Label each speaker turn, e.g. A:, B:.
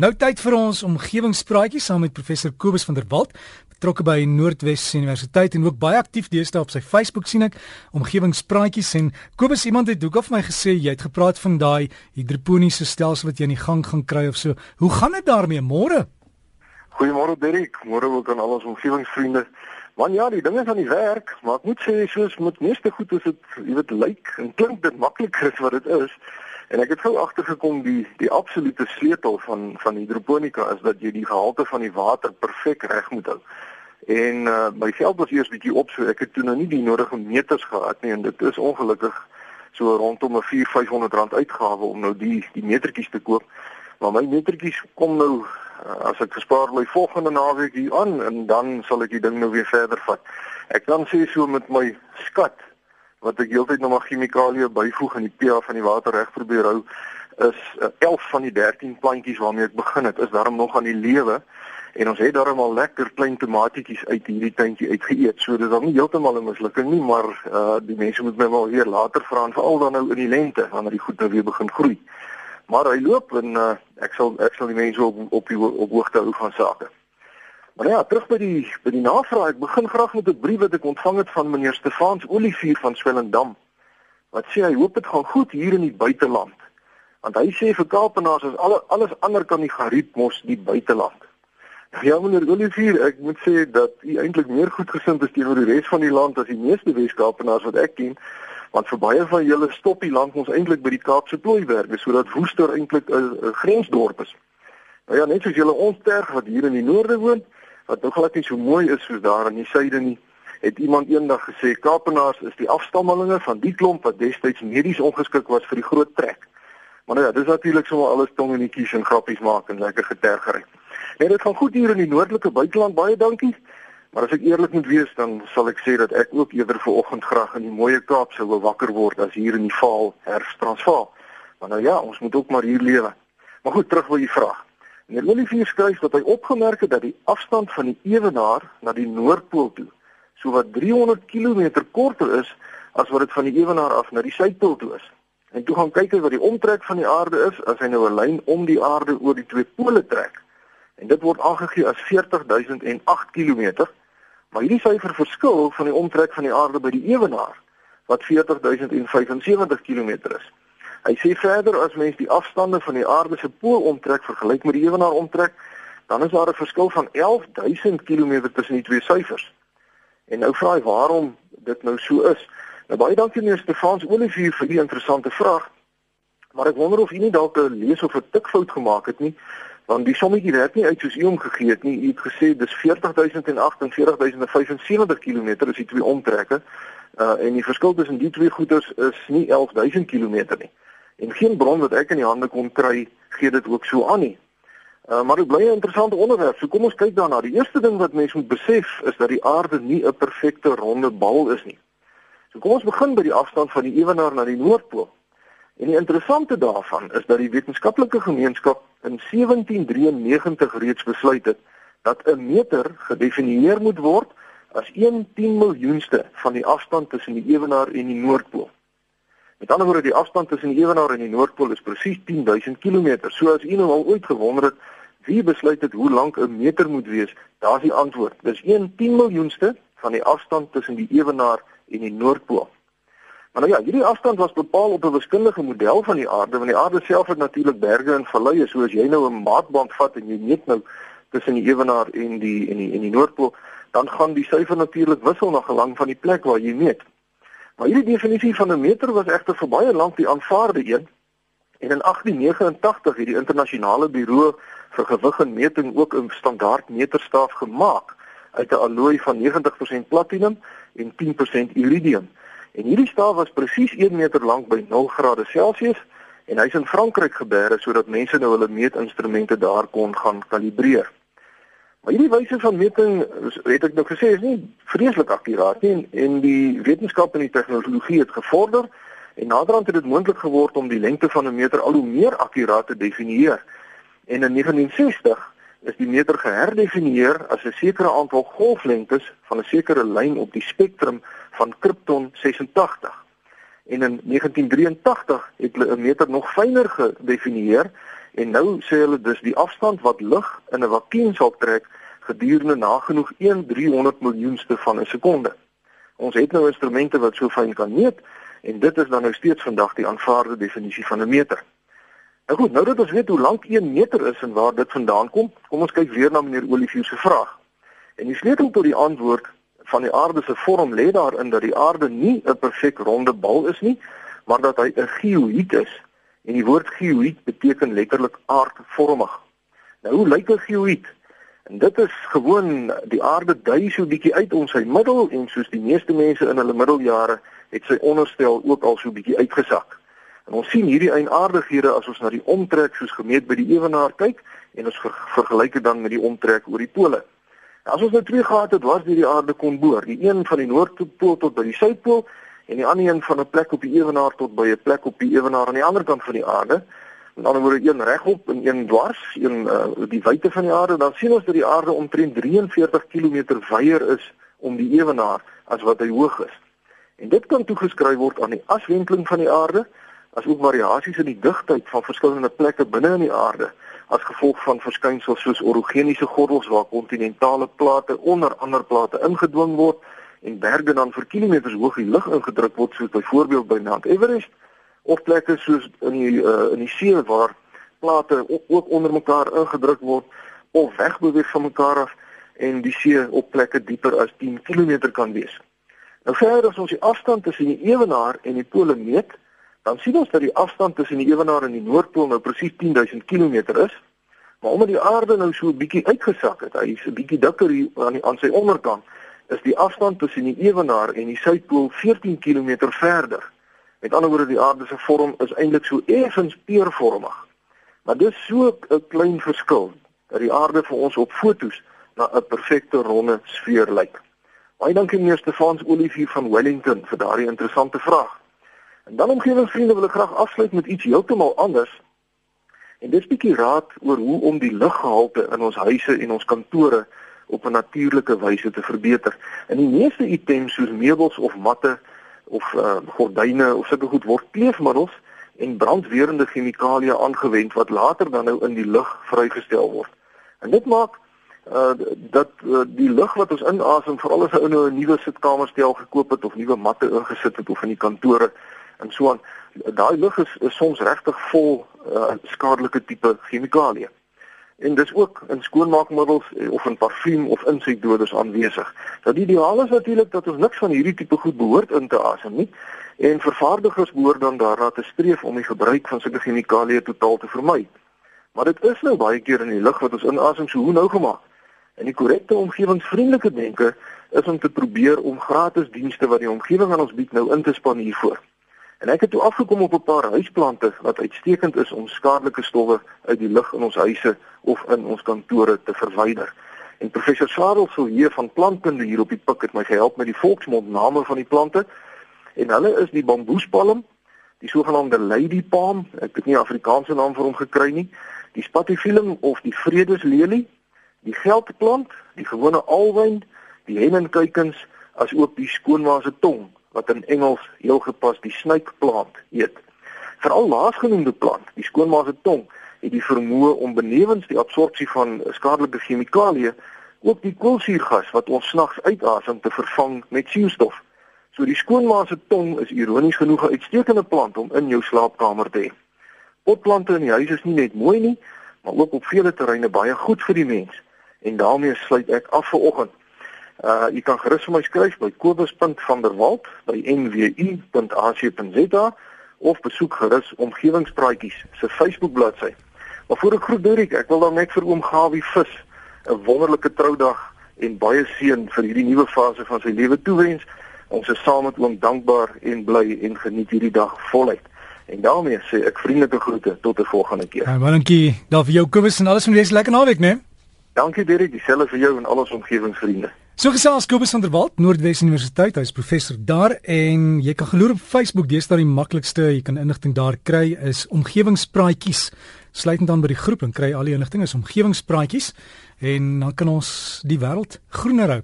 A: Nou tyd vir ons omgewingspraatjie saam met professor Kobus van der Walt, betrokke by Noordwes Universiteit en ook baie aktief deesdae op sy Facebook sien ek omgewingspraatjies en Kobus iemand het ook of my gesê jy het gepraat van daai hidroponiese stelsel wat jy in die gang gaan kry of so. Hoe gaan dit daarmee môre?
B: Goeiemôre Derek, môre ook aan al ons omgewingsvriende. Man ja, die dinge van die werk, maar ek moet sê soos met meeste goed is dit jy weet lyk en klink dit makliker as wat dit is. En ek het gou agtergekom die die absolute sleutel van van hidroponika is dat jy die gehalte van die water perfek reg moet hou. En uh, my veld was eers bietjie op so ek het toe nou nie die nodige meters gehad nie en dit is ongelukkig so rondom 'n 4 500 rand uitgawe om nou die die metertjies te koop. Maar my metertjies kom nou uh, as ek gespaar my volgende naweek hier aan en dan sal ek die ding nou weer verder vat. Ek kan sê so met my skat wat ek heeltyd nog maar chemikalieë byvoeg in die pH van die water reg probeer hou is uh, eh, 11 van die 13 plantjies waarmee ek begin het is daarom nog aan die lewe en ons het daarom al lekker klein tomatietjies uit hierdie tuintjie uitgeëet. So dis dan nie heeltemal 'n mislukking nie, maar uh die mense moet my wel weer later vra en veral dan nou in die lente wanneer die goed nou weer begin groei. Maar hy loop en uh ek sal ek sal die mense op op die, op hoogte hou van sake. Maar ja, terug by die by die navraag. Ek begin graag met 'n brief wat ek ontvang het van meneer Stefans Olivier van Swellendam. Wat sê hy hoop dit gaan goed hier in die buiteland. Want hy sê vir Kaapenaars is alle alles ander kan die geriep mos die buiteland. Ja meneer Olivier, ek moet sê dat u eintlik meer goedgesind is teenoor die res van die land as die meeste Wes-Kaapenaars wat ek ken. Want vir baie van julle stop die land ons eintlik by die Kaapse plooiwerke sodat Woester eintlik 'n grensdorp is. Nou ja, net soos julle ons terg wat hier in die noorde woon, wat nog glad nie so mooi is soos daar aan die suide nie. Het iemand eendag gesê Kaapenaars is die afstammelinge van die klomp wat destyds medies ongeskik was vir die groot trek. Maar nou ja, dis natuurlik sommer alles tongenetjies en grappies maak en lekker getergery. Nee, dit gaan goed hier in die noordelike buiteland, baie dankie. Maar as ek eerlik moet wees, dan sal ek sê dat ek ook eerder ver oggend graag in die mooi Kaap sou wakker word as hier in die Vaal herfstransvaal. Maar nou ja, ons moet ook maar hier lewe. Maar goed, terug by die vraag. Meneer Olivier skryf dat hy opgemerk het dat die afstand van die ewenaar na die noordpool toe sowat 300 km korter is as wat dit van die ewenaar af na die suidpool toe is. En toe gaan kyk wat die omtrek van die aarde is as hy nou 'n lyn om die aarde oor die twee pole trek. En dit word aangegee as 40008 km. Maar hierdie syfer verskil van die omtrek van die aarde by die ewenaar wat 40075 km is. Hy sê verder as mens die afstande van die aarde se pool omtrek vergelyk met die ewenaar omtrek, dan is daar 'n verskil van 11000 km tussen die twee syfers. En nou vra hy waarom dit nou so is. Nou baie dankie meneer Stefans Olivier vir die interessante vraag. Maar ek wonder of u nie dalk 'n lees of 'n tikfout gemaak het nie, want die sommetjie werk nie uit soos u hom gegee het nie. U het gesê dis 40008 en 40075 km is die twee omtrekke. Uh en die verskil tussen die twee goeders is nie 11000 km nie en geen bron wat ek in die hande kon kry gee dit ook so aan nie. Uh, maar dit bly 'n interessante onderwerp. So kom ons kyk daarna. Die eerste ding wat mense moet besef is dat die aarde nie 'n perfekte ronde bal is nie. So kom ons begin by die afstand van die ewenaar na die noordpool. En die interessante daarvan is dat die wetenskaplike gemeenskap in 1793 reeds besluit het dat 'n meter gedefinieer moet word as 1 10 miljoenste van die afstand tussen die ewenaar en die noordpool. Met ander woorde, die afstand tussen die ewenaar en die noordpool is presies 10000 km. So as u nou al ooit gewonder het wie besluit het hoe lank 'n meter moet wees, daar's die antwoord. Dis 1 10 miljoenste van die afstand tussen die ewenaar en die noordpool. Maar nou ja, hierdie afstand was bepaal op 'n wiskundige model van die aarde, want die aarde self het natuurlik berge en valleie, so as jy nou 'n maatband vat en jy meet nou tussen die ewenaar en die en die en die noordpool, dan gaan die syfer natuurlik wissel na gelang van die plek waar jy meet. Maar hierdie definisie van 'n meter was egter vir baie lank die aanvaarde een. En in 1889 het die internasionale buro vir gewig en meting ook 'n standaard meterstaaf gemaak uit 'n alloy van 90% platinum en 10% iridium. En hierdie staaf was presies 1 meter lank by 0 grade Celsius en hy's in Frankryk gebeere sodat mense nou hulle meetinstrumente daar kon gaan kalibreer. Maar hierdie wyse van meting, het ek nou gesê, is nie vreeslik akkuraat nie en, en die wetenskap en die tegnologie het gevorder en naderhand het dit moontlik geword om die lengte van 'n meter al hoe meer akkuraat te definieer. En in 1960 is die meter geherdefinieer as 'n sekere aantal golflengtes van 'n sekere lyn op die spektrum van krypton 86. En in 1983 het hulle 'n meter nog fyner gedefinieer En nou sê hulle dis die afstand wat lig in 'n vakuum sal trek gedurende nagenoeg 1/300 miljoenste van 'n sekonde. Ons het nou instrumente wat so fyn kan meet en dit is dan nou steeds vandag die aanvaarde definisie van 'n meter. Nou goed, nou dat ons weet hoe lank 1 meter is en waar dit vandaan kom, kom ons kyk weer na meneer Olivier se vraag. En die sleutel tot die antwoord van die aarde se vorm lê daarin dat die aarde nie 'n perfek ronde bal is nie, maar dat hy 'n geoïd is. En die woord geoïd beteken letterlik aardvormig. Nou hoe lyk 'n geoïd? En dit is gewoon die aarde dui so bietjie uit om sy middel en soos die meeste mense in hulle middeljare het sy onderstel ook al so bietjie uitgesak. En ons sien hierdie eienaardighede as ons na die omtrek soos gemeet by die ewenaar kyk en ons ver vergelyk dit dan met die omtrek oor die pole. Nou, as ons nou twee gate het waar die aarde kon boor, die een van die noordpool tot by die suidpool en die ander een van 'n plek op die ewenaar tot by 'n plek op die ewenaar aan die ander kant van die aarde, Met ander woorde een regop en een dwars, een uh, die wyte van die aarde, dan sien ons dat die aarde omtrent 43 km wyer is om die ewenaar as wat hy hoog is. En dit kan toegeskryf word aan die aswenteling van die aarde, asook variasies in die digtheid van verskillende plekke binne in die aarde as gevolg van verskynsels soos orogeniese gordels waar kontinentale plate onder ander plate ingedwing word en berge dan vir kilometers hoog in lug ingedruk word soos byvoorbeeld by Mount Everest of plekke soos in die uh, in die see waar plate ook, ook onder mekaar ingedruk word of wegbeweeg van mekaar af en die see op plekke dieper as 10 km kan wees. Nou verder as ons die afstand tussen die ewenaar en die pole meet, dan sien ons dat die afstand tussen die ewenaar en die noordpool nou presies 10000 km is. Maar omdat die aarde nou so 'n bietjie uitgesak het, hy is 'n bietjie dikker hier aan die aan sy onderkant, is die afstand tussen die ewenaar en die suidpool 14 km verder. Met ander woorde die aarde se vorm is eintlik so effens peervormig. Maar dis so 'n klein verskil dat die aarde vir ons op fotos na 'n perfekte ronde sfeer lyk. Baie dankie meneer Stefans Olivier van Wellington vir daardie interessante vraag. En dan omgewingsvriende wil ek graag afsluit met iets heeltemal anders. En dis 'n bietjie raad oor hoe om die luggehalte in ons huise en ons kantore op 'n natuurlike wyse te verbeter. In die meeste items soos meubels of matte of uh, gordyne of sulke goed word kleefmiddels en brandweerende chemikalieë aangewend wat later dan nou in die lug vrygestel word. En dit maak uh dat uh, die lug wat ons inasem veral as 'n ou nou 'n nuwe sitkamerstel gekoop het of nuwe matte ingesit het of in die kantore en so aan daai lug is, is soms regtig vol uh, skadelike tipe chemikalieë en dis ook in skoonmaakmiddels eh, of in parfuum of insekdoders aanwesig. Dat die ideaal is natuurlik dat ons niks van hierdie tipe goed behoort in te asem nie en vervaardigers behoort dan daarna te streef om die gebruik van sulke chemikalieë totaal te vermy. Maar dit is nou baie keer in die lug wat ons inasem so hoe nou gemaak. En die korrekte omgewingsvriendelike denke is om te probeer om gratis dienste wat die omgewing aan ons bied nou in te span hiervoor. En ek het toe afgekom op 'n paar huisplante wat uitstekend is om skadelike stowwe uit die lug in ons huise of in ons kantore te verwyder. En professor Sarel sou hier van plantkunde hier op die pik het my gehelp met die volksmond name van die plante. En hulle is die bamboespalm, die sogenaamde lady palm, ek het nie 'n Afrikaanse naam vir hom gekry nie, die spathiphyllum of die vredeslelie, die geldplant, die gewone alwyn, die hennenkuikens as ook die skoonmaase tong wat in Engels heel gepas die snake plant eet. Veral laasgenoemde plant, die skoonmaase tong, het die vermoë om benewens die absorpsie van skadelike chemikalieë ook die koolsuurgas wat ons snags uitasem te vervang met suurstof. So die skoonmaase tong is ironies genoeg 'n uitstekende plant om in jou slaapkamer te hê. Potplante in die huis is nie net mooi nie, maar ook op vele terreine baie goed vir die mens. En daarmee sluit ek af vir oggend. Uh jy kan gerus vir my skryf by kobus.vanderwalt by nwu.ac.za of besoek gerus omgewingspraatjies se Facebook bladsy. Maar voor ek groet Dirk, ek wil dan net vir oom Gawie vis 'n wonderlike troudag en baie seën vir hierdie nuwe fase van sy lewe toewens. Ons is saam met oom dankbaar en bly en geniet hierdie dag voluit. En daarmee sê ek vriendelike groete tot 'n volgende keer.
A: Ja, baie dankie. Daar vir jou Kobus en alles van wees lekker naweek, né?
B: Dankie Dirk, dieselfde vir jou en al ons omgewingsvriende.
A: So gesels Kobus van der Walt, Noordwes Universiteit, hy's professor daar en jy kan geloer op Facebook, dis daar die maklikste, jy kan inligting daar kry is omgewingspraatjies. Sluit dan by die groep en kry al die inligting is omgewingspraatjies en dan kan ons die wêreld groener hou.